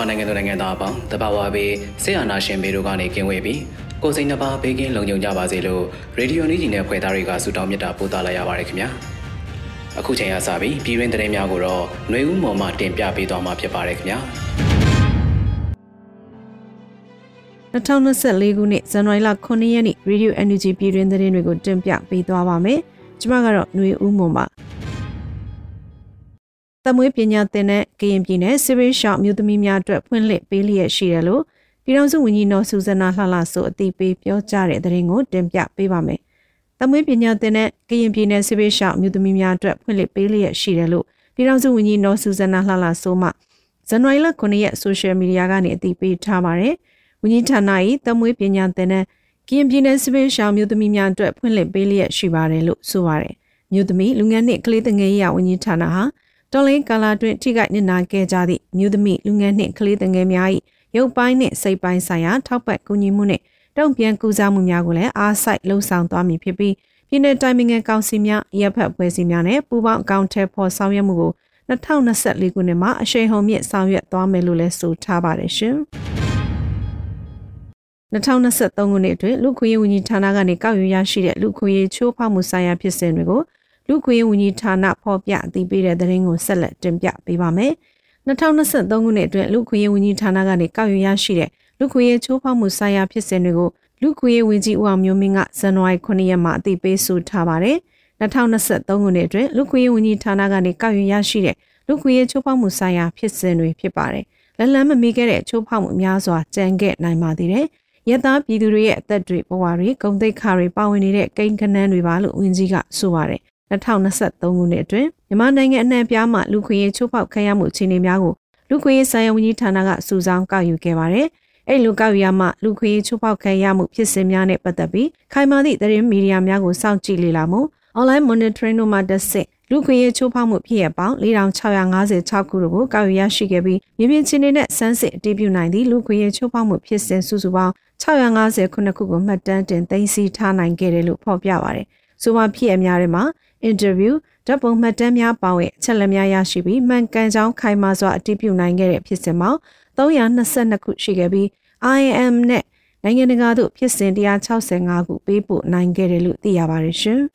မြန်မာနိုင်ငံသူနိုင်ငံသားအပေါင်းတဘာဝဘေးဆေးအာနာရှင်ဘေးတို့ကနေကင်းဝေးပြီးကိုယ်စိတ်နှပါဘေးကင်းလုံခြုံကြပါစေလို့ရေဒီယိုနီးဂျီနဲ့ဖွဲ့သားတွေကဆုတောင်းမြတ်တာပို့သလာရပါတယ်ခင်ဗျာအခုချိန်ကစပြီးပြည်တွင်းသတင်းများကိုတော့ຫນွေဦးမော်မှတင်ပြပေးသွားမှာဖြစ်ပါတယ်ခင်ဗျာ2024ခုနှစ်ဇန်နဝါရီလ9ရက်နေ့ Radio Energy ပြည်တွင်းသတင်းတွေကိုတင်ပြပေးသွားပါမယ်ကျွန်မကတော့ຫນွေဦးမော်ပါ သမွေးပညာသင်တဲ့ကရင်ပြည်နယ်စစ်ရေးရှောင်းမြို့သမီးများအတွက်ဖွင့်လှစ်ပေးလျက်ရှိတယ်လို့ပြည်ထောင်စုဝန်ကြီးနော်ဆူဇနာလှလှဆိုအသိပေးပြောကြားတဲ့သတင်းကိုတင်ပြပေးပါမယ်။သမွေးပညာသင်တဲ့ကရင်ပြည်နယ်စစ်ရေးရှောင်းမြို့သမီးများအတွက်ဖွင့်လှစ်ပေးလျက်ရှိတယ်လို့ပြည်ထောင်စုဝန်ကြီးနော်ဆူဇနာလှလှဆိုမှဇန်နဝါရီလ9ရက်ဆိုရှယ်မီဒီယာကနေအသိပေးထားပါတယ်။ဝန်ကြီးဌာန၏သမွေးပညာသင်တဲ့ကရင်ပြည်နယ်စစ်ရေးရှောင်းမြို့သမီးများအတွက်ဖွင့်လှစ်ပေးလျက်ရှိပါတယ်လို့ဆိုပါတယ်။မြို့သမီးလူငယ်နှင့်ကလေးငယ်ရေးဝန်ကြီးဌာနဟာ တော်လင်းကာလာတွင်ထိခိုက်နစ်နာခဲ့ကြသည့်မြို့သမီးလူငယ်နှင့်ကလေးငယ်များ၏ရုပ်ပိုင်းနှင့်စိတ်ပိုင်းဆိုင်ရာထောက်ပံ့ကူညီမှုနှင့်တုံ့ပြန်ကူစားမှုများကိုလည်းအားစိုက်လှုံ့ဆော်သွားမည်ဖြစ်ပြီးပြည်내တိုင်းပင်ငယ်ကောင်စီများရပ်ဖက်ဖွဲ့စည်းများနဲ့ပူးပေါင်းအကောင့်ထဲပေါ်ဆောင်ရွက်မှုကို2024ခုနှစ်မှာအရှိန်ဟုန်မြင့်ဆောင်ရွက်သွားမယ်လို့လည်းဆိုထားပါတယ်ရှင်2023ခုနှစ်အတွင်းလူခွေးဝန်ကြီးဌာနကနေကောက်ယူရရှိတဲ့လူခွေးချိုးဖောက်မှုဆိုင်ရာဖြစ်စဉ်တွေကို လူခွေးဝန်ကြီးဌာနဖော်ပြအသိပေးတဲ့သတင်းကိုဆက်လက်တင်ပြပေးပါမယ်။2023ခုနှစ်အတွင်းလူခွေးဝန်ကြီးဌာနကနေကောက်ယူရရှိတဲ့လူခွေးချိုးဖောက်မှုဆိုင်ရာဖြစ်စဉ်တွေကိုလူခွေးဝန်ကြီးဦးအောင်မျိုးမင်းကဇန်နဝါရီ9ရက်မှာအသိပေးဆိုထားပါတယ်။2023ခုနှစ်အတွင်းလူခွေးဝန်ကြီးဌာနကနေကောက်ယူရရှိတဲ့လူခွေးချိုးဖောက်မှုဆိုင်ရာဖြစ်စဉ်တွေဖြစ်ပါတယ်။လက်လန်းမမီခဲ့တဲ့ချိုးဖောက်မှုများစွာကြံခဲ့နိုင်ပါသေးတယ်။ရသားပြည်သူတွေရဲ့အသက်တွေဘဝတွေဂုံတိတ်ခါတွေပါဝင်နေတဲ့ကိန်းကနန်းတွေပါလို့ဝန်ကြီးကဆိုပါတယ် 2023ခုနှစ်အတွင်းမြန်မာနိုင်ငံအနှံ့ပြားမှာလူခွေရေးချိုးဖောက်ခံရမှုအခြေအနေများကိုလူခွေရေးဆိုင်ရာဝန်ကြီးဌာနကစုဆောင်းကောက်ယူခဲ့ပါတယ်။အဲ့လိုကောက်ယူရမှလူခွေရေးချိုးဖောက်ခံရမှုဖြစ်စဉ်များနဲ့ပတ်သက်ပြီးခိုင်မာသည့်သတင်းမီဒီယာများကိုစောင့်ကြည့်လေ့လာမှု online monitoring တို့မှတစ်ဆင့်လူခွေရေးချိုးဖောက်မှုဖြစ်ရပေါင်း4656ခုတို့ကိုကောက်ယူရရှိခဲ့ပြီးမြေပြင်ချင်းတွေနဲ့စမ်းစစ်အတည်ပြုနိုင်သည့်လူခွေရေးချိုးဖောက်မှုဖြစ်စဉ်စုစုပေါင်း650ခုနှစ်ခုကိုမှတ်တမ်းတင်သိမ်းဆည်းထားနိုင်ခဲ့တယ်လို့ဖော်ပြပါတယ်။ဆိုပါဖြစ်အများတွေမှာ အင်တာဗျူးဓာတ်ပုံမှတ်တမ်းများပါဝင်အချက်လက်များရရှိပြီးမှန်ကန်ကြောင်းခိုင်မာစွာအတည်ပြုနိုင်ခဲ့တဲ့ဖြစ်စဉ်မှာ322ခုရှိခဲ့ပြီး IAM နဲ့နိုင်ငံတကာသို့ဖြစ်စဉ်165ခုပေးပို့နိုင်ခဲ့တယ်လို့သိရပါတယ်ရှင်။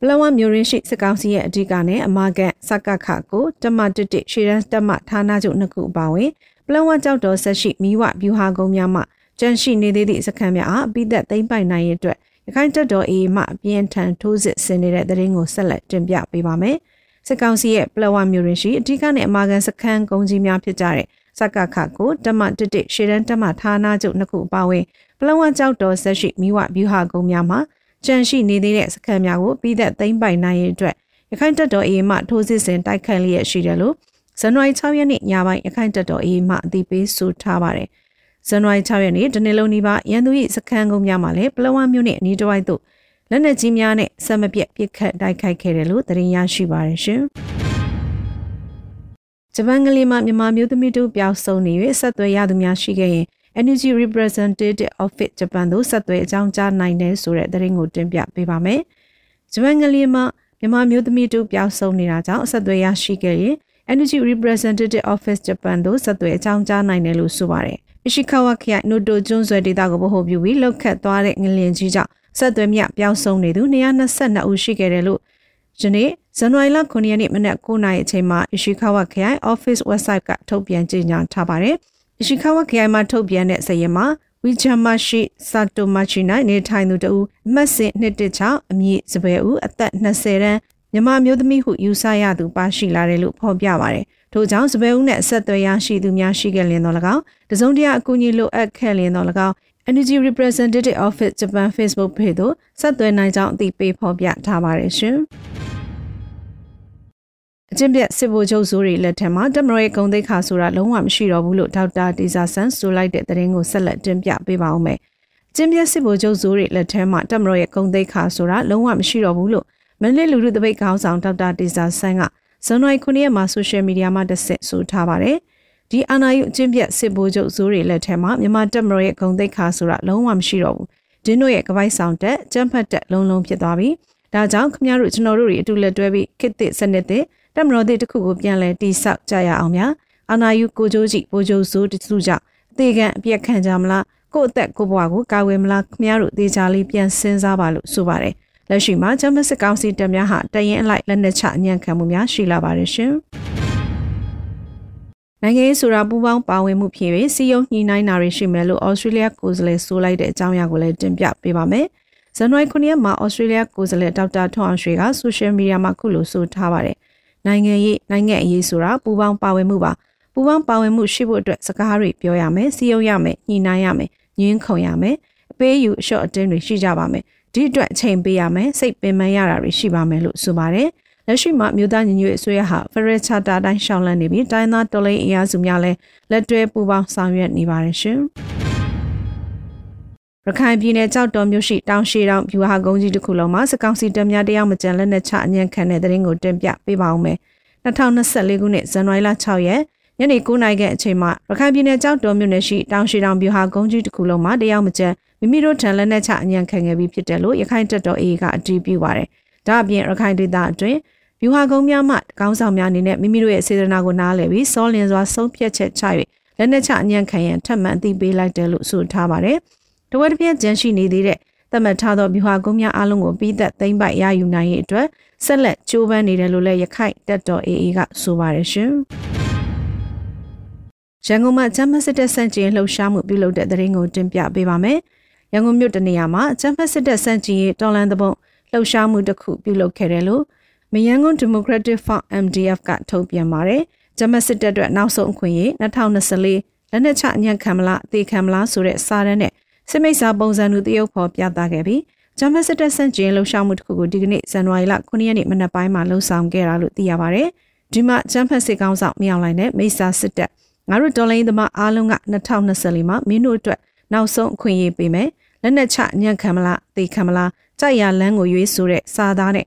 ပလဝမျိုးရင်းရှိစကောင်းစီရဲ့အဓိကနဲ့အမကန်စကခကိုတမတစ်တစ်ရှေရန်တမဌာနချုပ်နှစ်ခုပါဝင်ပလဝကြောက်တော်ဆက်ရှိမိဝဗျူဟာကုန်းများမှကြန့်ရှိနေသေးသည့်စခန်းများအားပြီးသက်သိမ့်ပိုင်နိုင်ရဲ့အတွက် ရခိုင်တပ်တော်အေးမှအပြင်းထန်ထိုးစစ်ဆင်နေတဲ့သတင်းကိုဆက်လက်တင်ပြပေးပါမယ်။စစ်ကောင်စီရဲ့ပလဝမျိုးရင်းရှိအထူးနဲ့အမာကန်စခန်းကုန်းကြီးများဖြစ်ကြတဲ့စကခကိုတမတစ်တစ်ရှေရန်တမဌာနချုပ်နှစ်ခုပါဝင်ပလဝကြောက်တော်ဆက်ရှိမိဝဗျူဟာကုန်းများမှာကြန့်ရှိနေသေးတဲ့စခန်းများကိုပြီးသက်သိမ်းပိုင်နိုင်ရဲ့အတွက်ရခိုင်တပ်တော်အေးမှထိုးစစ်ဆင်တိုက်ခိုက်လျက်ရှိတယ်လို့ဇန်နဝါရီ6ရက်နေ့ညပိုင်းရခိုင်တပ်တော်အေးမှအသိပေးဆိုထားပါတယ်။ ဇန်နဝါရီ6ရက်နေ့တနေ့လုံးဒီပါရန်သူ၏စခန်းကုန်းများမှာလည်းပလဝမြို့နယ်အနီးတစ်ဝိုက်သို့လက်နက်ကြီးများနဲ့ဆက်မပြတ်ပစ်ခတ်တိုက်ခိုက်ခဲ့တယ်လို့သတင်းရရှိပါရရှင်။ဂျပန်ကလေးမှမြန်မာမျိုးသမီးတို့ပျောက်ဆုံးနေ၍ဆက်သွယ်ရသူများရှိခဲ့ရင် Energy Representative Office Japan သို့ဆက်သွယ်အကြောင်းကြားနိုင်တယ်ဆိုတဲ့သတင်းကိုတင်ပြပေးပါမယ်။ဂျပန်ကလေးမှမြန်မာမျိုးသမီးတို့ပျောက်ဆုံးနေတာကြောင့်ဆက်သွယ်ရရှိခဲ့ရင် Energy Representative Office Japan သို့ဆက်သွယ်အကြောင်းကြားနိုင်တယ်လို့ဆိုပါတယ်။ အရှိခဝခရိုင်နိုတိုကျွန်းဆွယ်ဒေသကိုဗဟိုပြုပြီးလှုပ်ခတ်သွားတဲ့ငလင်ကြီးကြောင့်ဆက်သွယ်မြပျောက်ဆုံးနေသူ222ဦးရှိခဲ့တယ်လို့ယနေ့ဇန်နဝါရီလ9ရက်နေ့မနက်9:00နာရီအချိန်မှာ Ishikawa ခရိုင် Office website ကထုတ်ပြန်ကြေညာထားပါတယ်။ Ishikawa ခရိုင်မှာထုတ်ပြန်တဲ့စာရင်းမှာဝီချာမရှိဆာတိုမချီနိုင်နေထိုင်သူတဦးအမှတ်စဉ်216အမည်စပယ်ဦးအသက်20တန်းမြန်မာမျိုးသမီးဟုယူဆရသူပါရှိလာတယ်လို့ဖော်ပြပါတယ်။ ထို့ကြောင့်စပယ်ဦးနဲ့ဆက်သွယ်ရရှိသူများရှိခဲ့လျင်တော့၎င်းတစုံတရာအကူအညီလိုအပ်ခဲ့လျင်တော့၎င်း Energy Representative Office Japan Facebook page သို့ဆက်သွယ်နိုင်ကြောင်းအသိပေးဖော်ပြထားပါတယ်ရှင်။အချင်းပြက်စစ်ဗိုလ်ချုပ်ဇိုးတွေလက်ထက်မှာတမရိုရဲ့ဂုံသိက္ခာဆိုတာလုံးဝမရှိတော့ဘူးလို့ဒေါက်တာတီဇာဆန်ဆိုလိုက်တဲ့သတင်းကိုဆက်လက်တင်ပြပေးပါဦးမယ်။ချင်းပြက်စစ်ဗိုလ်ချုပ်ဇိုးတွေလက်ထက်မှာတမရိုရဲ့ဂုံသိက္ခာဆိုတာလုံးဝမရှိတော့ဘူးလို့မန္တလေးလူထုတပိတ်ခေါင်းဆောင်ဒေါက်တာတီဇာဆန်က ဇန်နဝါရီ9ရက်မှာဆိုရှယ်မီဒီယာမှာတစ်ဆက်ဆိုထားပါတယ်။ဒီအာဏာယူအချင်းပြက်စစ်ဗိုလ်ချုပ်ဇိုးတွေလက်ထက်မှာမြန်မာတပ်မတော်ရဲ့ဂုံသိက္ခာဆိုတာလုံးဝမရှိတော့ဘူး။ဒင်းတို့ရဲ့ကပိုက်ဆောင်တက်ကျန်းဖတ်တက်လုံးလုံးဖြစ်သွားပြီ။ဒါကြောင့်ခင်ဗျားတို့ကျွန်တော်တို့တွေအတူလက်တွဲပြီးခေတ်သစ်စနစ်သစ်တပ်မတော်သစ်တစ်ခုကိုပြန်လည်တည်ဆောက်ကြရအောင်များ။အာဏာယူကိုကြိုးကြီးဗိုလ်ချုပ်ဇိုးတစုကြောင့်အသေးခံအပြက်ခံကြမလားကိုယ့်အသက်ကိုယ်ဘဝကိုကာဝယ်မလားခင်ဗျားတို့သေချာလေးပြန်စဉ်းစားပါလို့ဆိုပါတယ်။ လက်ရှိမှာဂျမစစ်ကောင်စီတပ်များဟာတရင်အလိုက်လက်နက်ချအညံ့ခံမှုများရှိလာပါတယ်ရှင်။နိုင်ငံရေးဆိုတာပူးပေါင်းပါဝင်မှုဖြစ်ပြီးစီယုံညှိနှိုင်းတာတွေရှိမယ်လို့ဩစတြေးလျကိုယ်စားလှယ်ဆိုလိုက်တဲ့အကြောင်းအရာကိုလည်းတင်ပြပေးပါမယ်။ဇန်နဝါရီ9ရက်မှာဩစတြေးလျကိုယ်စားလှယ်ဒေါက်တာထွန်းအောင်ရွှေကဆိုရှယ်မီဒီယာမှာခုလိုဆိုထားပါတယ်။နိုင်ငံရေးနိုင်ငံအရေးဆိုတာပူးပေါင်းပါဝင်မှုပါ။ပူးပေါင်းပါဝင်မှုရှိဖို့အတွက်စကားတွေပြောရမယ်၊စီယုံရမယ်၊ညှိနှိုင်းရမယ်၊ညှင်းခုန်ရမယ်။ အပေးယူအလျှော့အတင်းတွေရှိကြပါမယ်။ဒီအတွက်အချိန်ပေးရမယ်စိတ်ပင်ပန်းရတာတွေရှိပါမယ်လို့ဆိုပါတယ်လက်ရှိမှာမြို့သားညီညွတ်အစိုးရဟာ Federal Charter တိုင်းရှောင်းလန်းနေပြီးတိုင်းသားတော်လိုင်းအင်အားစုများလည်းလက်တွဲပူးပေါင်းဆောင်ရွက်နေပါတယ်ရှင်ရခိုင်ပြည်နယ်ကြောက်တော်မြို့ရှိတောင်ရှိတောင်ဗျူဟာကုန်းကြီးတစ်ခုလုံးမှာစကောင်စီတပ်များတယောက်မကြံလက်နက်ချအညံ့ခံတဲ့တဲ့ရင်ကိုတင်ပြပေးပါဦးမယ်2024ခုနှစ်ဇန်နဝါရီလ6ရက် ညနေ9:00နာရီခန့်အချိန်မှာရခိုင်ပြည်နယ်ကြောက်တော်မြို့နယ်ရှိတောင်ရှိတောင်ဗျူဟာကုန်းကြီးတစ်ခုလုံးမှာတယောက်မကြံမိမိတို့ထံလက်နက်ချအညံ့ခံခဲ့ပြီးဖြစ်တယ်လို့ရခိုင်တပ်တော် AA ကအတည်ပြုပါတယ်။ဒါအပြင်ရခိုင်ဒေသအတွင်းဗျူဟာကုန်းများမှကောင်းဆောင်များအနေနဲ့မိမိတို့ရဲ့စေတနာကိုနားလည်ပြီးစောလင်စွာဆုံးဖြတ်ချက်ချ၍လက်နက်ချအညံ့ခံရန်ထပ်မံအသိပေးလိုက်တယ်လို့ဆိုထားပါတယ်။တဝက်တစ်ပြက်ကြန့်ရှိနေသေးတဲ့သတ်မှတ်ထားသောဗျူဟာကုန်းများအလုံးကိုပြီးသက်သိမ့်ပိုက်ရယူနိုင်ရေးအတွက်ဆက်လက်ကြိုးပမ်းနေတယ်လို့လည်းရခိုင်တပ်တော် AA ကဆိုပါတယ်ရှင်။ ရန်ကုန်မှာဂျမစစ်တပ်စန့်ကျင်လှုပ်ရှားမှုပြုလုပ်တဲ့တဲ့ရင်ကိုတင်ပြပေးပါမယ်။ရန်ကုန်မြို့တနေရာမှာဂျမစစ်တပ်စန့်ကျင်ရေးတော်လန်သဘုံလှုပ်ရှားမှုတစ်ခုပြုလုပ်ခဲ့တယ်လို့မယန်းကွန်း Democratic Front MDF ကထုတ်ပြန်ပါတယ်။ဂျမစစ်တပ်အတွက်နောက်ဆုံးအခွင့်အရေး2024လက်နက်ချအညံ့ခံမလားအသေးခံမလားဆိုတဲ့စာတမ်းနဲ့စစ်မိတ်စာပုံစံတူတရုပ်ဖော်ပြသခဲ့ပြီးဂျမစစ်တပ်စန့်ကျင်လှုပ်ရှားမှုတစ်ခုကိုဒီကနေ့ဇန်နဝါရီလ9ရက်နေ့မနက်ပိုင်းမှာလှုပ်ဆောင်ခဲ့တာလို့သိရပါတယ်။ဒီမှာဂျမ်ဖက်စစ်ကောင်ဆောင်မြောက်လိုက်တဲ့မိတ်စာစစ်တပ် ငါတို့ဒေါ်လာရင်းသမားအားလုံးက2024မှာမင်းတို့အတွက်နောက်ဆုံးအခွင့်အရေးပေးမယ်လက်နက်ချညံ့ခံမလားသေခံမလားကြိုက်ရလန်းကိုရွေးဆိုတဲ့စာသားနဲ့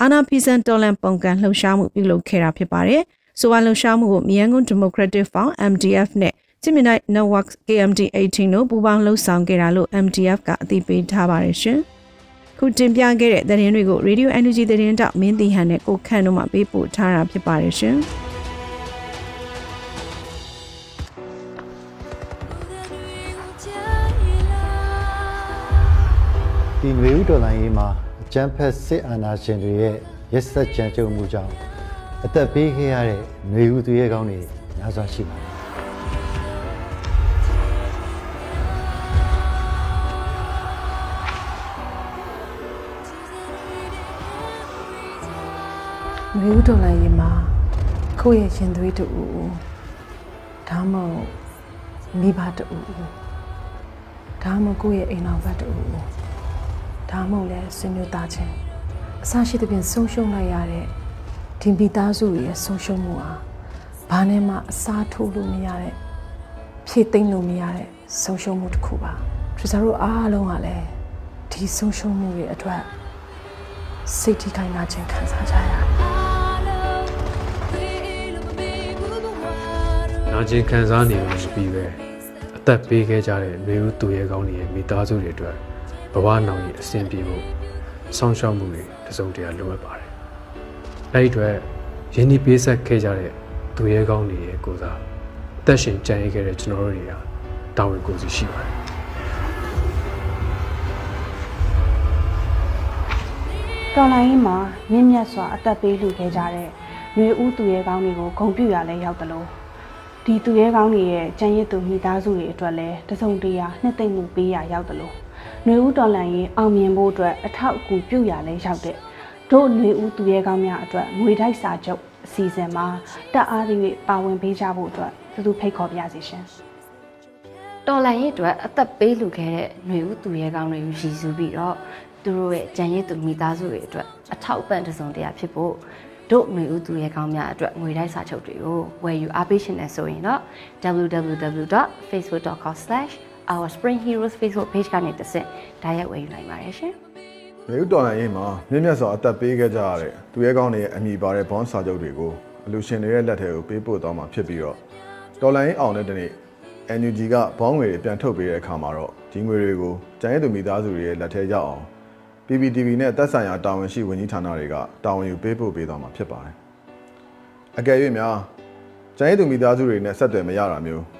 အာနာဖီဆန်တော်လန်ပုံကန်လှုပ်ရှားမှုပြုလုပ်ခဲ့တာဖြစ်ပါတယ်။ဆိုပါလှုပ်ရှားမှုကိုမြန်ကွန်း Democratic Front MDF နဲ့ Gemini Network KMD 18တို့ပူးပေါင်းလှုပ်ဆောင်ခဲ့တာလို့ MDF ကအသိပေးထားပါတယ်ရှင်။ခုတင်ပြခဲ့တဲ့သတင်းတွေကို Radio Energy သတင်းတောက်မင်းတီဟန်နဲ့ကိုခန့်တို့မှပေးပို့ထားတာဖြစ်ပါတယ်ရှင်။ ဒီငွေဥဒေါ်လာရေးမှာအကျန်းဖက်စစ်အာဏာရှင်တွေရဲ့ရက်စက်ကြမ်းကြုတ်မှုကြောင့်အသက်ပေးခဲ့ရတဲ့ငွေဥသူရဲကောင်းတွေများစွာရှိပါတယ်ငွေဥဒေါ်လာရေးမှာကိုယ့်ရဲ့ရှင်သွေးတူဦးဒါမှမဟုတ်မိဘတူဦးဒါမှမဟုတ်ကိုယ့်ရဲ့အိမ်တော်ဘက်တူဦး ဒါမှမဟုတ်လဲဆွေမျိုးသားချင်းအစရှိသဖြင့်ဆုံးရှုံးလိုက်ရတဲ့ဒီမိသားစုရဲ့ဆုံးရှုံးမှုဟာဘာနဲ့မှအစားထိုးလို့မရတဲ့ဖြည့်သိမ့်လို့မရတဲ့ဆုံးရှုံးမှုတစ်ခုပါသူစားတို့အားလုံးကလည်းဒီဆုံးရှုံးမှုတွေအတွက်စိတ်ထိခိုက်နာခြင်းခံစားကြရတယ်နာကျင်ခံစားနေလို့ပြီးပဲအသက်ပေးခဲ့ကြတဲ့မျိုးသူရဲကောင်းတွေရဲ့မိသားစုတွေအတွက် ဘဝနောင်ရည်အဆင်ပြေဖို့ဆောင်းရှောက်မှုတွေတစုံတရာလိုအပ်ပါတယ်။အဲဒီအတွက်ရင်းနှီးပေးဆက်ခဲ့ကြတဲ့သူရဲကောင်းတွေရဲ့ကိုစားအသက်ရှင်ကြံ့ရခဲ့တဲ့ကျွန်တော်တို့တွေကတာဝန်ကိုယ်စီရှိပါတယ်။တော်လိုင်းရင်မှာမြင့်မြတ်စွာအသက်ပေးလှူခဲ့ကြတဲ့မျိုးဦးသူရဲကောင်းတွေကိုဂုဏ်ပြုရလဲရောက်တယ်လို့ဒီသူရဲကောင်းတွေရဲ့ကြံရစ်သူမိသားစုတွေအတွက်လည်းတစုံတရာနှစ်သိမ့်မှုပေးရရောက်တယ်လို့ မျိုးဦးတော်လိုင်းရင်အောင်မြင်ဖို့အတွက်အထောက်အကူပြုရလဲရောက်တဲ့တို့မျိုးဦးသူရဲကောင်းများအတွက်ငွေတိုက်စာချုပ်အစီအစဉ်မှာတက်အားသည့်ပါဝင်ပေးကြဖို့အတွက်သူသူဖိတ်ခေါ်ပြစီရှင် တော်လန်ရဲ့အတွက်အသက်ပေးလူခဲ့တဲ့ຫນွေဦးသူရဲကောင်းတွေကိုရည်စူးပြီးတော့သူတို့ရဲ့ကြံရည်သူမိသားစုတွေအတွက်အထောက်အပံ့တစ်စုံတရာဖြစ်ဖို့တို့ຫນွေဦးသူရဲကောင်းများအတွက်ငွေတိုက်စာချုပ်တွေကိုဝယ်ယူအားပေးရှင်နေဆိုရင်တော့ www.facebook.com/ourspringheroes Facebook page ကနေတစ်ဆင့်ဒါရိုက်ဝယ်ယူနိုင်ပါတယ်ရှင်မြေဥတော်လိုင်းရေးမှာမြင့်မြတ်စွာအသက်ပေးခဲ့ကြရတဲ့သူရဲကောင်းတွေရဲ့အမိပါတဲ့ဘွန်စာချုပ်တွေကိုအလူရှင်တွေရဲ့လက်ထဲကိုပေးပို့သွားမှာဖြစ်ပြီးတော့တော်လိုင်းအောင်တဲ့တနေ့ NUG ကဘောင်းငွေတွေပြန်ထုတ်ပေးတဲ့အခါမှာတော့ဒီငွေတွေကိုကျန်ရည်သူမိသားစုတွေရဲ့လက်ထဲရောက်အောင် PPTV နဲ့သက်ဆိုင်ရာတာဝန်ရှိဝန်ကြီးဌာနတွေကတာဝန်ယူပေးပို့ပေးသွားမှာဖြစ်ပါတယ်။အကယ်၍များကျန်ရည်သူမိသားစုတွေနဲ့ဆက်သွယ်မရတာမျိုး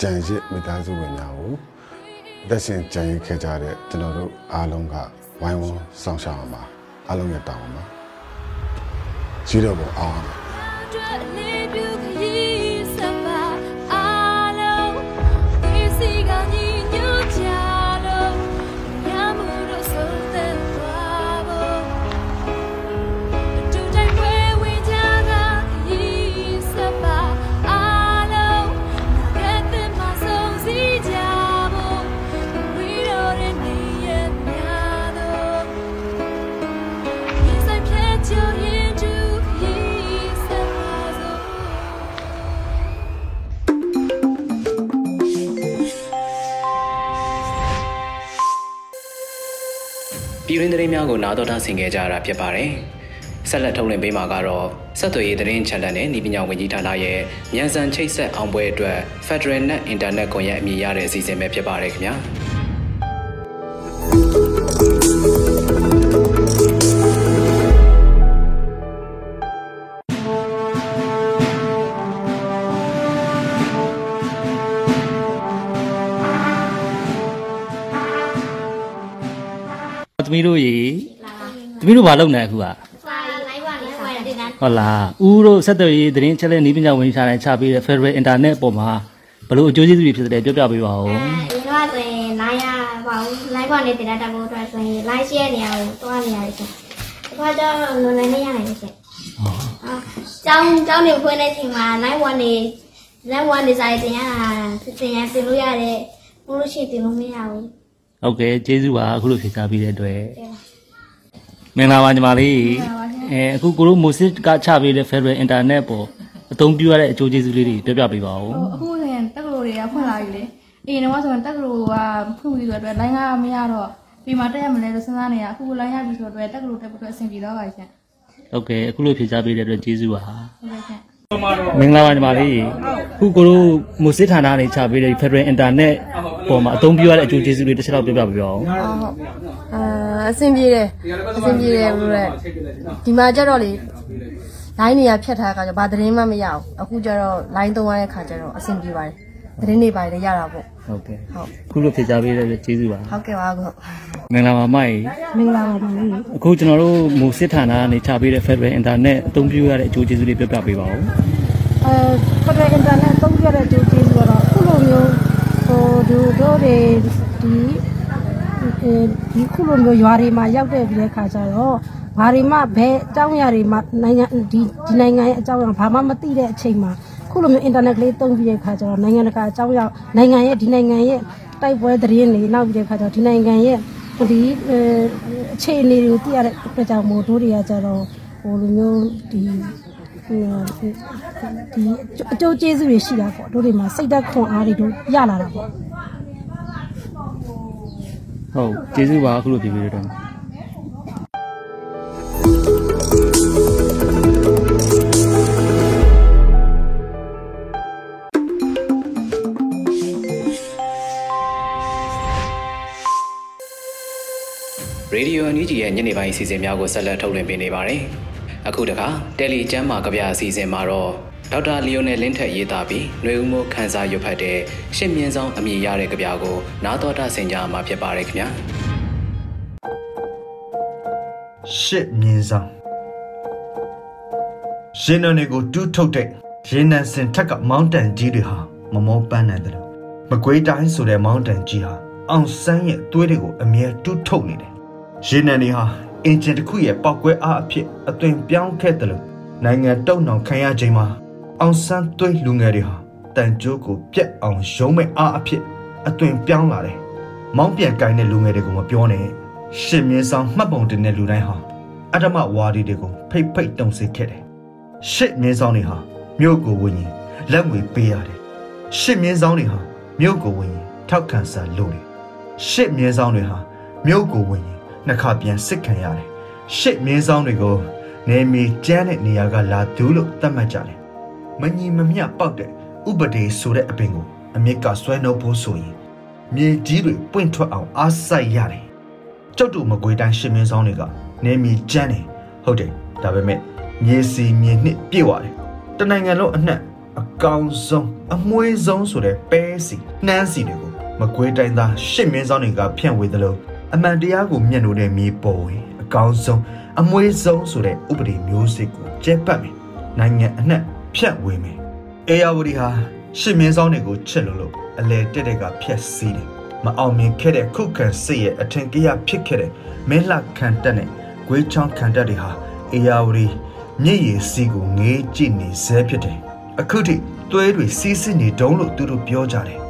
ကြံရစ်မိသားစုဝင်များကိုသက်ရှင်ကြံရစ်ခဲ့ကြတဲ့ကျွန်တော်တို့အားလုံးကဝိုင်းဝန်းဆောင်ရှောက်အောင်ပါအားလုံးရဲ့တောင်းပါရှိတော့ပေါ်အောင်ပါ ပြည်ရင်းသတင်းများကိုနားတော်တာဆင်ခဲ့ကြရတာဖြစ်ပါတယ်။ဆက်လက်ထုတ်လွှင့်ပေးမှာကတော့ဆက်သွယ်ရေးသတင်းချက်လက်နဲ့ဤပညာဝန်ကြီးဌာနရဲ့မြန်ဆန်ချိတ်ဆက်အောင်ပွဲအတွက် Federal Net Internet ကွန်ရက်အမည်ရတဲ့အစီအစဉ်ပဲဖြစ်ပါတယ်ခင်ဗျာ။ တို့ရေသမီးတို့ဘာလုပ်နေအခုကဟုတ်လားဦးတို့ဆက်သွယ်ရေးသတင်းချက်လက်နည်းပညာဝန်ကြီးဌာနချပေးတဲ့ Federal Internet ပေါ်မှာဘလို့အကျိုးကျေးဇူးတွေဖြစ်တဲ့ပြောပြပေးပါဦးဒီတော့ဆိုရင်လိုင်းရပါဘူးလိုင်းပေါ်နေတင်တာပို့အတွက်ဆိုရင်လိုင်းရှိတဲ့နေရာကိုတွားနေရတယ်ရှင်။ဒီတော့တော့လွန်နိုင်နေရတယ်ရှင်။ဟုတ်။ကျောင်းကျောင်းနေဖွင့်တဲ့ချိန်မှာလိုင်းပေါ်နေလိုင်းပေါ်နေစာရေးတင်ရတာတင်ရတင်လို့ရတယ်။ဘလို့ရှိတင်လို့မရဘူး ဟုတ်ကဲ့ကျေးဇူးပါအခုလိုဖြေချပေးတဲ့အတွက်မင်္ဂလာပါညီမလေးအဲအခုကိုတို့မိုစစ်ကချပေးတဲ့ Federal Internet ပေါ်အသုံးပြုရတဲ့အကျိုးကျေးဇူးလေးတွေပြောပြပေးပါဦးအခုဆိုရင်တက္ကသိုလ်တွေကဖွင့်လာပြီလေအရင်တော့ဆိုရင်တက္ကသိုလ်ကဖွင့်ပြီးဆိုတော့လိုင်းကမရတော့ပြီးမှတက်ရမလဲလို့စဉ်းစားနေတာအခုလိုင်းရပြီဆိုတော့တက္ကသိုလ်တက်ဖို့အတွက်အဆင်ပြေတော့ပါရှင်ဟုတ်ကဲ့အခုလိုဖြေချပေးတဲ့အတွက်ကျေးဇူးပါဟုတ်ကဲ့ရှင် မင်္ဂလာပါညီမလေးအခုကိုတို့မိုစစ်ဌာနနေချပေးတဲ့ Federal Internet ပေါ်မှာအသုံးပြုရတဲ့အကျိုးကျေးဇူးလေးတစ်ချက်တော့ပြောပြပေးပါဦးဟုတ်ဟုတ်အာအဆင်ပြေတယ်အဆင်ပြေတယ်ဘလို့လဲဒီမှာကြတော့လေလိုင်းနေရဖြတ်ထားတဲ့ခါကျဘာသတင်းမှမရဘူးအခုကျတော့လိုင်းသုံးရတဲ့ခါကျတော့အဆင်ပြေပါတယ် သတင်းတွေပါတယ်ရတာပေါ့ဟုတ်ကဲ့ဟုတ်အခုလိုဖြေချပေးတဲ့အတွက်ကျေးဇူးပါဟုတ်ကဲ့ပါဟုတ်မင်္ဂလာပါမိုင်မင်္ဂလာပါပါလေးအခုကျွန်တော်တို့မူစစ်ဌာနကနေချပေးတဲ့ Federal Internet အသုံးပြုရတဲ့အကျိုးကျေးဇူးလေးပြောပြပေးပါဦးအဲဖက်ဒရယ်အင်တာနက်သုံးပြတဲ့ဒီကျေးဇူးကတော့အခုလိုမျိုးဟိုဒူတို့တွေဒီအဲဒီခုလိုမျိုးရွာတွေမှာရောက်တဲ့ပြီးတဲ့ခါကျတော့ဘာတွေမှဘယ်အကြောင်းအရာတွေမှနိုင်ငံဒီဒီနိုင်ငံရဲ့အကြောင်းအရာဘာမှမသိတဲ့အချိန်မှာ ခုလိုမျိုးအင်တာနက်ကလေးသုံးပြီးတဲ့ခါကျတော့နိုင်ငံတကာအကြောင်းအရာနိုင်ငံရဲ့ဒီနိုင်ငံရဲ့တိုက်ပွဲသတင်းတွေနောက်ပြီးတဲ့ခါကျတော့ဒီနိုင်ငံရဲ့ဒီအဲအခြေအနေတွေကိုသိရတဲ့အတွက်ကြောင့်မို့တို့တွေကကျတော့ဟိုလိုမျိုးဒီဟိုဒီအကျိုးကျေးဇူးတွေရှိတာပေါ့တို့တွေမှာစိတ်သက်ခွန်အားတွေတို့ရလာတာပေါ့ဟုတ်ကျေးဇူးပါအခုလိုဖြေပေးတဲ့အတွ ရေဒီယိုအန်ယူဂျီရဲ့ညနေပိုင်းအစီအစဉ်များကိုဆက်လက်ထုတ်လွှင့်ပေးနေပါတယ်။အခုတခါတယ်လီကျမ်းမာကြပြအစီအစဉ်မှာတော့ဒေါက်တာလီယိုနယ်လင်းထက်ရေးသားပြီးຫນွေဦးမိုးခန်းစားရွတ်ဖတ်တဲ့ရှစ်မြင်းဆောင်အမည်ရတဲ့ကြပြကိုနားတော်တာဆင်ကြမှာဖြစ်ပါတယ်ခင်ဗျာ။ရှစ်မြင်းဆောင်ရှင်နနေကိုတူးထုတ်တဲ့ရေနံစင်ထက်ကမောင်းတန်ကြီးတွေဟာမမောပန်းနိုင်တယ်လို့မကွေးတိုင်းဆိုတဲ့မောင်းတန်ကြီးဟာအောင်ဆန်းရဲ့သွေးတွေကိုအမြဲတူးထုတ်နေတယ်။ ရေနံတွေဟာအင်ဂျင်တစ်ခုရဲ့ပောက်ကွဲအားအဖြစ်အသွင်ပြောင်းခဲ့တယ်လို့နိုင်ငံတုံနှောင်ခံရချိန်မှာအောင်ဆန်းသွေးလူငယ်တွေဟာတန်ကြိုးကိုပြက်အောင်ရုံးမဲ့အားအဖြစ်အသွင်ပြောင်းလာတယ်။မောင်းပြန်ကိုင်းတဲ့လူငယ်တွေကိုမပြောနဲ့။ရှစ်မြင်းဆောင်မှတ်ပုံတင်တဲ့လူတိုင်းဟာအတ္တမဝါဒီတွေကိုဖိတ်ဖိတ်တုံစေခဲ့တယ်။ရှစ်မြင်းဆောင်တွေဟာမြို့ကိုဝင်းရင်လက်ငွေပေးရတယ်။ရှစ်မြင်းဆောင်တွေဟာမြို့ကိုဝင်းရင်ထောက်ခံစာလို့တယ်။ရှစ်မြင်းဆောင်တွေဟာမြို့ကိုဝင်းရင် နှစ်ခါပြန်စစ်ခံရတယ်။ရှစ်မြင်းဆောင်တွေကိုနေမီကျန်းတဲ့နေရာကလာသူလို့သတ်မှတ်ကြတယ်။မညီမမျှပေါက်တဲ့ဥပဒေဆိုတဲ့အပင်ကိုအမြစ်ကဆွဲနှုတ်ဖို့ဆိုရင်မြေကြီးတွေပွင့်ထွက်အောင်အားစိုက်ရတယ်။ကျောက်တူမကွေတိုင်းရှင်းမင်းဆောင်တွေကနေမီကျန်းတယ်ဟုတ်တယ်ဒါပေမဲ့မြေစီမြေနှစ်ပြည့်သွားတယ်။တနိုင်ငံလုံးအနှံ့အကောင်ဆုံးအမွှေးဆုံးဆိုတဲ့ပဲစီနှမ်းစီတွေကိုမကွေးတိုင်းသားရှစ်မင်းဆောင်တွေကဖြန့်ဝေသလို အမှန်တရားကိုမျက်နှာနဲ့မြေပေါ်ဝင်အကောင်းဆုံးအမွေးဆုံးဆိုတဲ့ဥပဒေမျိုးစစ်ကိုကျဲပတ်မယ်နိုင်ငံအနှံ့ဖြန့်ဝေမယ်အေယာဝတီဟာရှစ်မင်းဆောင်တွေကိုချစ်လို့လို့အလဲတက်တဲ့ကဖြက်စီးတယ်မအောင်မြင်ခဲ့တဲ့ခုခံစစ်ရဲ့အထင်ကြီးဖြစ်ခဲ့တဲ့မင်းလှခံတက်နဲ့ဂွေးချောင်းခံတက်တွေဟာအေယာဝတီမြစ်ရည်စီးကိုငေးကြည့်နေဆဲဖြစ်တယ်အခုထိသွေးတွေစီးစစ်နေတုံးလို့သူတို့ပြောကြတယ်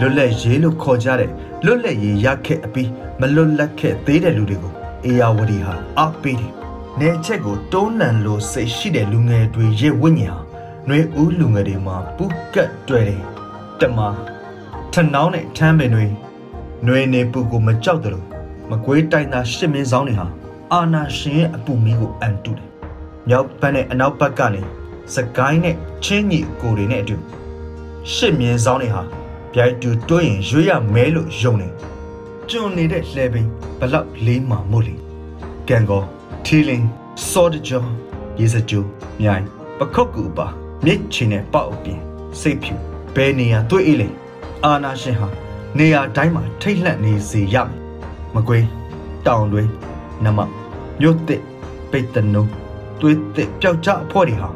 လွတ်လပ်ရေးလို့ခေါ်ကြတဲ့လွတ်လပ်ရေးရခဲ့အပြီးမလွတ်လပ်ခဲ့သေးတဲ့လူတွေကိုအေယာဝတီဟာအားပေးတယ်။နေချက်ကိုတုံးလန်လို့စိတ်ရှိတဲ့လူငယ်တွေရဲ့ဝိညာဉ်ဟာနှွေဦးလူငယ်တွေမှာပူကတ်တွေ့တယ်။တမထနောင်းနဲ့ထမ်းပင်တွေနှွေနေပူကိုမကြောက်တယ်လို့မကွေးတိုင်းသားရှစ်မင်းဆောင်တွေဟာအာနာရှင်ရဲ့အပူမီးကိုအန်တုတယ်။မြောက်ဘက်နဲ့အနောက်ဘက်ကနေစကိုင်းနဲ့ချင်းညီကိုတွေနဲ့အတူရှစ်မြင်းဆောင်တွေဟာ ပြိုင်တူတွင်းရင်ရွေးရမဲလို့ယုံတယ်ကျွန်းနေတဲ့လှဲပင်ဘလောက်လေးမှမို့လေကန်ကောထီလင်းစောဒကြောရေစကြိုမြိုင်ပခုတ်ကူပါမြစ်ချင်နဲ့ပေါက်အပြင်စိတ်ဖြူဘယ်နေရာတွေ့အေးလေအာနာရှင်ဟာနေရာတိုင်းမှာထိတ်လန့်နေစေရမယ်မကွေးတောင်တွေနမမြို့တစ်ပိတ်တနုံသွေးတစ်ပျောက်ကြအဖို့တွေဟာ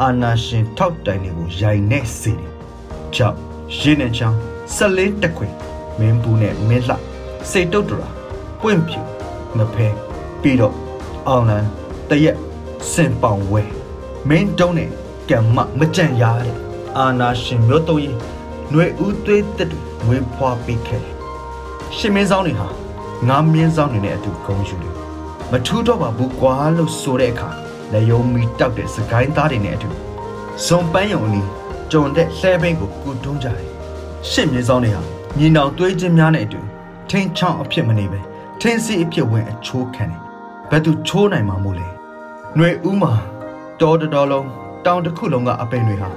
အာနာရှင်ထောက်တိုင်တွေကိုရိုင်နေစေတယ်ကြောင့် ရင်းနဲ့ချောင်းဆက်လေးတက်ခွင်မင်းဘူးနဲ့မင်းလှစိတ်တုတ်တရာပွင့်ဖြူမဖဲပြီးတော့အောင်လန်တရက်စင်ပောင်ဝဲမင်းတုံးနဲ့ကံမမကြံ့ရတဲ့အာနာရှင်မျိုးတုံးရင်ຫນွေဦးသွေးတက်တွေဝေဖွာပေးခဲ့တယ်ရှင်မင်းဆောင်တွေဟာငါမင်းဆောင်တွေနဲ့အတူဂုံယူတယ်မထူးတော့ပါဘူးကွာလို့ဆိုတဲ့အခါလက်ယုံမီတောက်တဲ့စကိုင်းသားတွေနဲ့အတူဇွန်ပန်းယုံအနီး ကြုံတဲ့လှဲဘိန်းကိုကူတွန်းကြတယ်ရှစ်မြေဆောင်တွေဟာညီနောင်သွေးချင်းများနဲ့အတူထင်းချောင်းအဖြစ်မနေပဲထင်းစီအဖြစ်ဝင်အချိုးခံတယ်ဘယ်သူချိုးနိုင်မှာမို့လဲຫນွေဦးမှာတော်တော်လုံးတောင်တစ်ခုလုံးကအပင်တွေဟာ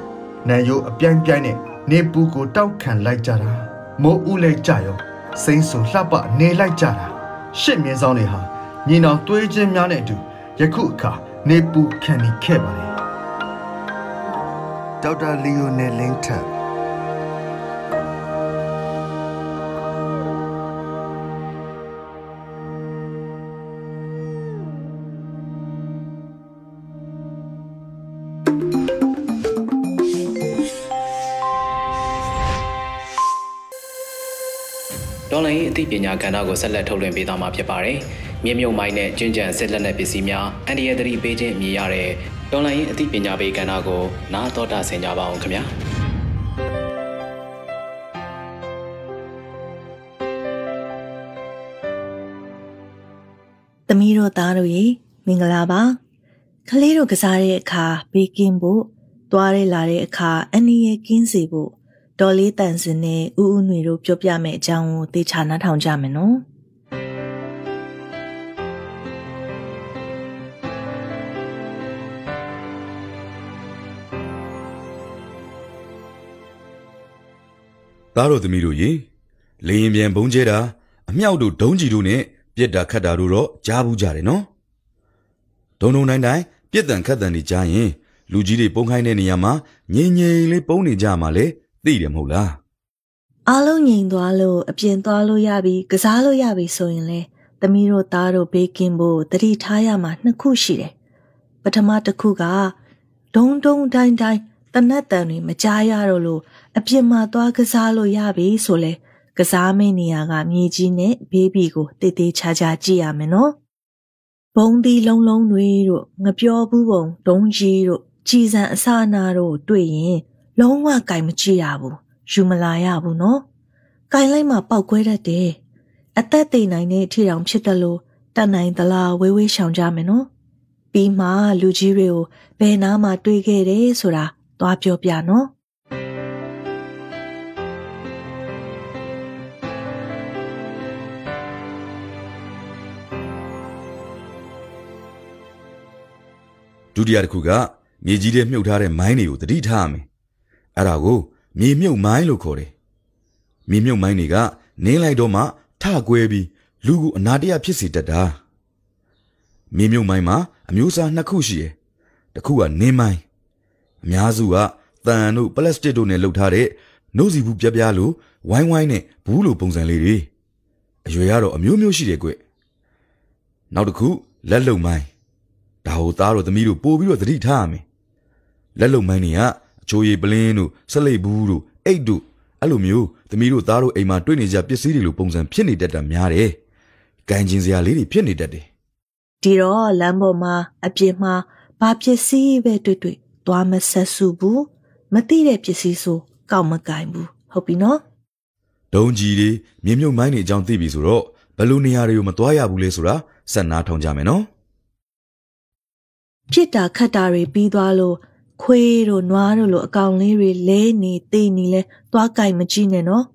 နန်ရိုးအပြိုင်ပြိုင်နဲ့နေပူကိုတောက်ခံလိုက်ကြတာမိုးဦးလဲကြရောစိမ့်ဆူလှပနေလိုက်ကြတာရှစ်မြင်းဆောင်တွေဟာညီနောင်သွေးချင်းများနဲ့အတူယခုအခါနေပူခံနေခဲ့ပါတယ် ဒေါက်တာလီယိုနယ်လင်းထက်ဒေါ်လာရေးအသိပညာကဏ္ဍကိုဆက်လက်ထုတ်လွှင့်ပေးသွားမှာဖြစ်ပါတယ်။မြေမြုပ်မိုင်းနဲ့ကျဉ်းကျန်စစ်လက်နက်ပစ္စည်းများအန်ဒီယသတိပေးခြင်းမြည်ရတဲ့ ဒေါ်လာရေးအသိပညာပေးကဏ္ဍကိုနားတော်တာဆင်ကြပါအောင်ခင်ဗျာ။သမီးတို့သားတို့ရေမင်္ဂလာပါကလေးတို့ကစားတဲ့အခါဘေးကင်းဖို့သွားရဲလာတဲ့အခါအနည်းငယ်ကင်းစေဖို့ဒေါ်လေးတန်စင်နဲ့ဥဥຫນွေတို့ပြောပြမယ့်အကြောင်းကိုသေချာနားထောင်ကြမယ်နော် သားတော်သမီးတို့ရေလေရင်ပြန်ဘုံကျဲတာအမြောက်တို့ဒုံးကြီးတို့နဲ့ပြစ်တာခတ်တာတို့တော့ကြားဘူးကြတယ်နော်ဒုံဒုံတိုင်းတိုင်းပြစ်တန်ခတ်တန်တွေကြားရင်လူကြီးတွေပုံခိုင်းတဲ့နေရာမှာငြိမ်ငြိမ်လေးပုံနေကြမှာလေသိတယ်မဟုတ်လားအားလုံးငြိမ်သွားလို့အပြင်သွားလို့ရပြီကစားလို့ရပြီဆိုရင်လေသမီးတို့သားတို့ဘေးကင်းဖို့တတိထားရမှာနှစ်ခုရှိတယ်ပထမတစ်ခုကဒုံဒုံတိုင်းတိုင်းတနတ်တန်တွေမကြားရတော့လို့ အပြင်မှာသွားကစားလို့ရပြီဆိုလဲကစားမင်းနေရာကမြေကြီးနဲ့ဘေးဘီကိုတေးသေးချာချာကြည့်ရမယ်နော်ဘုံဒီလုံးလုံးတွေတို့ငပြောဘူးပုံဒုံကြီးတို့ကြည်စံအစနာတို့တွေ့ရင်လုံးဝကြိုင်မကြည့်ရဘူးယူမလာရဘူးနော်ကြိုင်လိုက်မှပောက်ကွဲတတ်တယ်အသက်သိနိုင်တဲ့အထီတောင်ဖြစ်တယ်လို့တတ်နိုင်သလားဝေးဝေးရှောင်ကြမယ်နော်ပြီးမှလူကြီးတွေကိုဘယ်နာမှတွေးခဲ့တယ်ဆိုတာသွားပြောပြနော် ဒုတိယတစ်ခုကမြေကြီးထဲမြုပ်ထားတဲ့မိုင်းတွေကိုတတိထားရမယ်အဲ့ဒါကိုမြေမြုပ်မိုင်းလို့ခေါ်တယ်မြေမြုပ်မိုင်းတွေကနင်းလိုက်တော့မှထကွဲပြီးလူကိုအနာတရဖြစ်စေတတ်တာမြေမြုပ်မိုင်းမှာအမျိုးအစားနှစ်ခုရှိတယ်တစ်ခုကနင်းမိုင်းအများစုကတန်တို့ပလတ်စတစ်တို့နဲ့လုပ်ထားတဲ့နှုတ်စီဘူးပြပြလို့ဝိုင်းဝိုင်းနဲ့ဘူးလိုပုံစံလေးတွေအရွယ်ကတော့အမျိုးမျိုးရှိတယ်ကွနောက်တစ်ခုလက်လုံမိုင်း ဒါဟိုသားတို့သမီးတို့ပို့ပြီးတော့သတိထားရမယ်လက်လုံမိုင်းတွေကအချိုးရည်ပလင်းတို့ဆက်လိပ်ဘူးတို့အိတ်တို့အဲ့လိုမျိုးသမီးတို့သားတို့အိမ်မှာတွေ့နေကြပစ္စည်းတွေလိုပုံစံဖြစ်နေတတ်တာများတယ်။ဂိုင်ကျင်စရာလေးတွေဖြစ်နေတတ်တယ်။ဒီတော့လမ်းပေါ်မှာအပြစ်မှာဘာပစ္စည်းပဲတွေ့တွေ့သွားမဆက်စုဘူးမသိတဲ့ပစ္စည်းဆိုကောက်မကင်ဘူးဟုတ်ပြီနော်။ဒုံကြီးတွေမြင်းမြုပ်မိုင်းတွေအကြောင်းသိပြီဆိုတော့ဘယ်လိုနေရာတွေကိုမသွားရဘူးလဲဆိုတာဆက်နားထောင်ကြမယ်နော်။ ဖြစ်တာခတ်တာတွေပြီးသွားလို့ခွေးတို့နွားတို့လိုအကောင်လေးတွေလဲနေသေးနေလဲသွားကြိုက်မကြည့်နဲ့နော်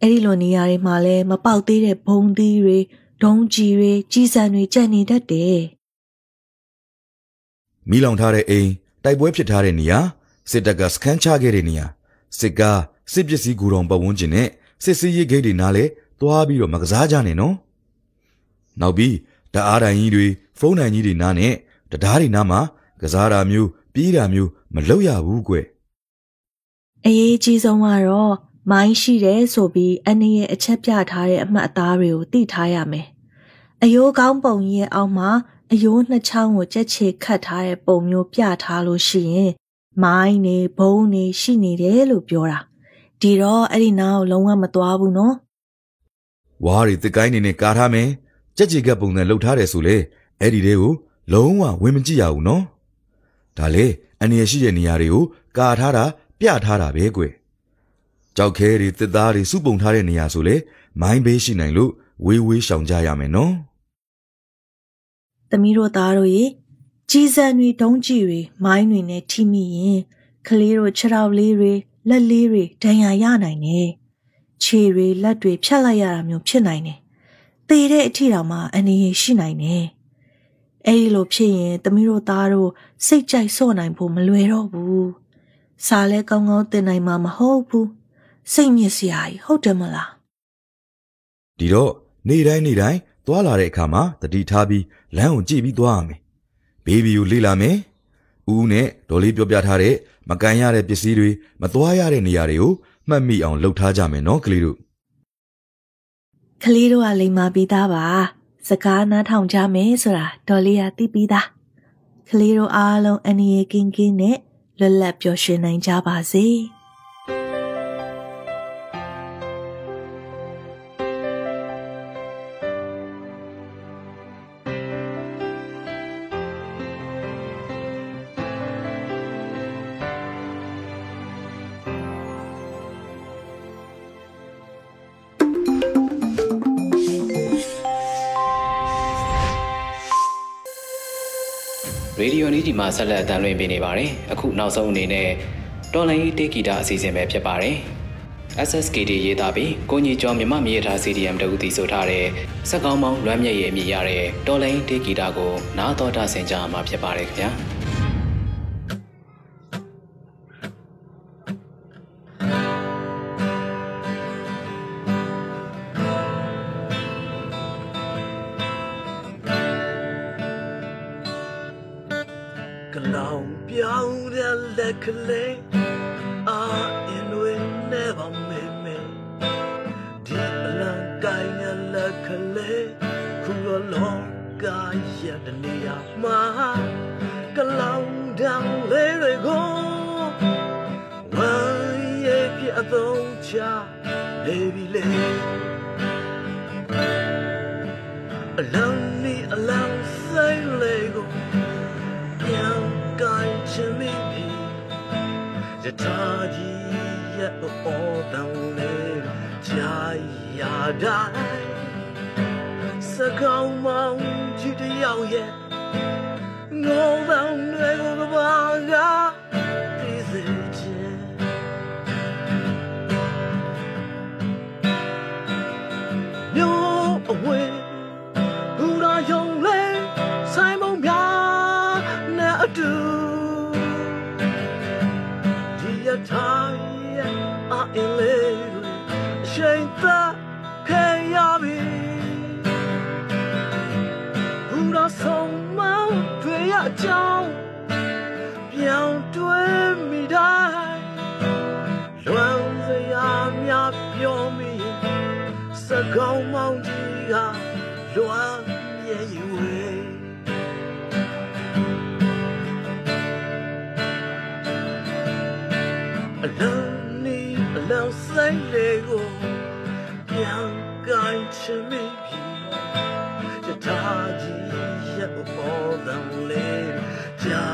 အဲ့ဒီလိုနေရာတွေမှာလဲမပေါက်သေးတဲ့ဘုံသီးတွေဒုံကြီးတွေကြီးစံတွေကြံ့နေတတ်တယ်မီးလောင်ထားတဲ့အိမ်တိုက်ပွဲဖြစ်ထားတဲ့နေရာစစ်တပ်ကစခန်းချခဲ့တဲ့နေရာစစ်ကားစစ်ပစ္စည်းဂူတော်ပတ်ဝန်းကျင်နဲ့စစ်စီးရေးဂိတ်တွေနားလဲသွားပြီးတော့မကစားကြနဲ့နော်နောက်ပြီးတအားတိုင်ကြီးတွေဖုန်းတိုင်ကြီးတွေနားနဲ့ တရားတွေနားမှာကစားတာမျိုးပြေးတာမျိုးမလုပ်ရဘူးကွအရေးကြီးဆုံးကတော့မိုင်းရှိတယ်ဆိုပြီးအနေရဲ့အချက်ပြထားတဲ့အမှတ်အသားတွေကိုသိထားရမယ်အယိုးကောင်းပုံကြီးရဲ့အောက်မှာအယိုးနှစ်ချောင်းကိုကြက်ချေခတ်ထားတဲ့ပုံမျိုးပြထားလို့ရှိရင်မိုင်းနေဘုံနေရှိနေတယ်လို့ပြောတာဒီတော့အဲ့ဒီနားကိုလုံးဝမသွားဘူးနော်ဝါးရီတကိုင်းနေနဲ့ကာထားမယ်ကြက်ချေကပုံစံလှုပ်ထားတယ်ဆိုလေအဲ့ဒီတွေကို လုံးဝဝင်မကြည့်ရဘူးနော်ဒါလေအနေရရှိတဲ့နေရာတွေကိုကာထားတာပြထားတာပဲကွကြောက်ခဲတွေတစ်သားတွေစုပုံထားတဲ့နေရာဆိုလေမိုင်းဘေးရှိနိုင်လို့ဝေးဝေးရှောင်ကြရမယ်နော်သမီးတို့သားတို့ရေကြီးစံတွေတုံးကြီးတွေမိုင်းတွေနဲ့ထိမိရင်ကလေးတို့ခြေထောက်လေးတွေလက်လေးတွေဒဏ်ရာရနိုင်တယ်ခြေတွေလက်တွေဖြတ်လိုက်ရတာမျိုးဖြစ်နိုင်တယ်သေတဲ့အထီတောင်မှအနေရရှိနိုင်တယ် အဲ့ဒီလိုဖြစ်ရင်သမီးတို့သားတို့စိတ်ကြိုက်ဆော့နိုင်ဖို့မလွယ်တော့ဘူးစားလဲကောင်းကောင်းတင်နိုင်မှာမဟုတ်ဘူးစိတ်မြစ်စရာကြီးဟုတ်တယ်မလားဒီတော့နေတိုင်းနေတိုင်းသွားလာတဲ့အခါမှာတတိထားပြီးလမ်းကိုကြည့်ပြီးသွားရမယ်ဘေဘီကိုလေ့လာမယ်ဦးနဲ့ဒေါ်လေးပြောပြထားတဲ့မကန်ရတဲ့ပစ္စည်းတွေမသွားရတဲ့နေရာတွေကိုမှတ်မိအောင်လှုပ်ထားကြမယ်နော်ကလေးတို့ကလေးတို့ကလိမ္မာပြီးသားပါ စကားနားထောင်ကြမယ်ဆိုတာဒေါ်လေးကသိပြီးသားကလေးတို့အားလုံးအနေရကင်းကင်းနဲ့လွတ်လပ်ပျော်ရွှင်နိုင်ကြပါစေ။ Radio နီးဒီမှာဆက်လက်အသံလွှင့်ပေးနေပါတယ်။အခုနောက်ဆုံးအနေနဲ့တော်လိုင်းတေဂီတာအစီအစဉ်ပဲဖြစ်ပါတယ်။ SSKD ရေးသားပြီးကိုကြီးကျော်မြမမြေထား CDM တူတီဆိုထားတဲ့စက်ကောင်းမောင်းလွမ်းမြက်ရဲ့အမည်ရတဲ့တော်လိုင်းတေဂီတာကိုနားတော်တာဆင်ကြမှာဖြစ်ပါတယ်ခင်ဗျာ။ တွေနဲ့ပါမေမေဒီအလံကိုင်းတဲ့လက်ကလေးခုလောကရဲ့တနေရာမှာကလောင်တန်းလေးတွေ ကြီးရဲ့အော်တန်လေးကြာရတိုင်းစကောင်းမောင် သက်ခဲရပြီဘူရာဆုံးမတွေရအကြောင်းပြောင်းတွေးမိတိုင်းလွမ်းစရာများပြောမိရင်စကောင်းမောင်ကြီးကလွမ်းမြေရွယ်အလံနီအလံဆိုင်လေးကိုပြန် ကိုင်းချင်မိပြီယထာကြီးရဲ့ပေါ်တန်လေးကြာ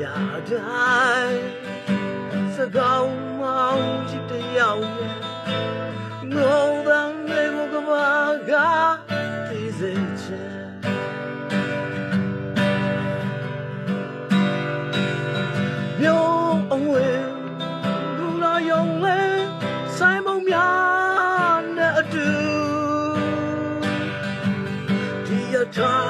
ရတိုင်းစကောင်းမောင်ကြီးတယောက်ရဲ့ငုံတန်လေးကိုကဘာက ဒီ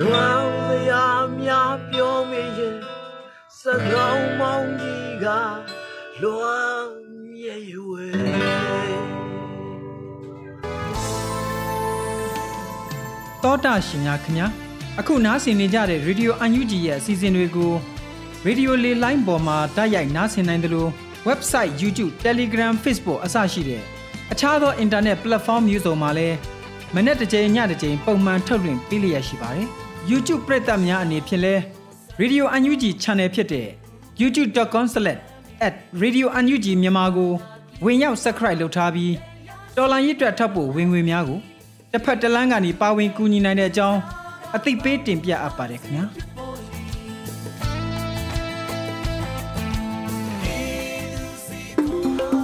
လွမ်းစရာများပြောမိရင်စကောင်းမောင်ကြီးကလွမ်းမြေရွယ်တောတာရှင်များခင်ဗျာအခုနားဆင်နေကြတဲ့ Radio UNG ရဲ့အစီအစဉ်တွေကို Radio လေလိုင်းပေါ်မှာတိုက်ရိုက်နားဆင်နိုင်တယ်လို့ website YouTube Telegram Facebook အစရှိတဲ့အခြားသော internet platform မျိုးစုံမှာလည်းမနေ့တစ်ကြိမ်ညတစ်ကြိမ်ပုံမှန်ထုတ်လွှင့်ပေးလျက်ရှိပါတယ် YouTube ပရိသတ်များအနေဖြင့်လဲ Radio UNG Channel ဖြစ်တဲ့ youtube.com/radiounug မြန်မာကိုဝင်ရောက် subscribe လုပ်ထားပြီးတော်လိုင်းရစ်တွက်ထပ်ဖို့ဝင်ငွေများကိုတစ်ဖက်တစ်လမ်းကနေပါဝင်ကူညီနိုင်တဲ့အကြောင်းအသိပေးတင်ပြအပ်ပါတယ်ခင်ဗျာ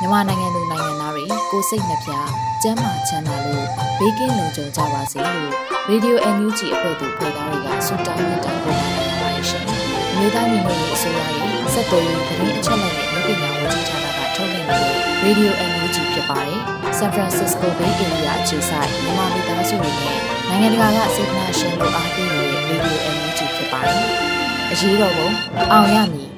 မြန်မာနိုင်ငံသူနိုင်ငံသားတွေကိုစိတ်နှပြကျန်းမာချမ်းသာလို့ဘေးကင်းလုံခြုံကြပါစေလို့ Radio NUG အဖွဲ့သူဖွဲ့သားတွေကဆုတောင်းမေတ္တာပို့တာနေပါတယ်ရှင်။မြေသားညီမတွေအစိုးရရဲ့စက်တော်ရင်သတင်းအချက်အလက်တွေပညာဝန်ကြီးဌာနကထုတ်လွှင့်နေတဲ့ Radio NUG ဖြစ်ပါတယ်။ San Francisco Bay Area အခြေစိုက်မြန်မာမိသားစုတွေနဲ့နိုင်ငံတကာကစေတနာရှင်တို့အားပေးနေတဲ့ Radio NUG ဖြစ်ပါတယ်။အရေးတော်ပုံအောင်ရမည်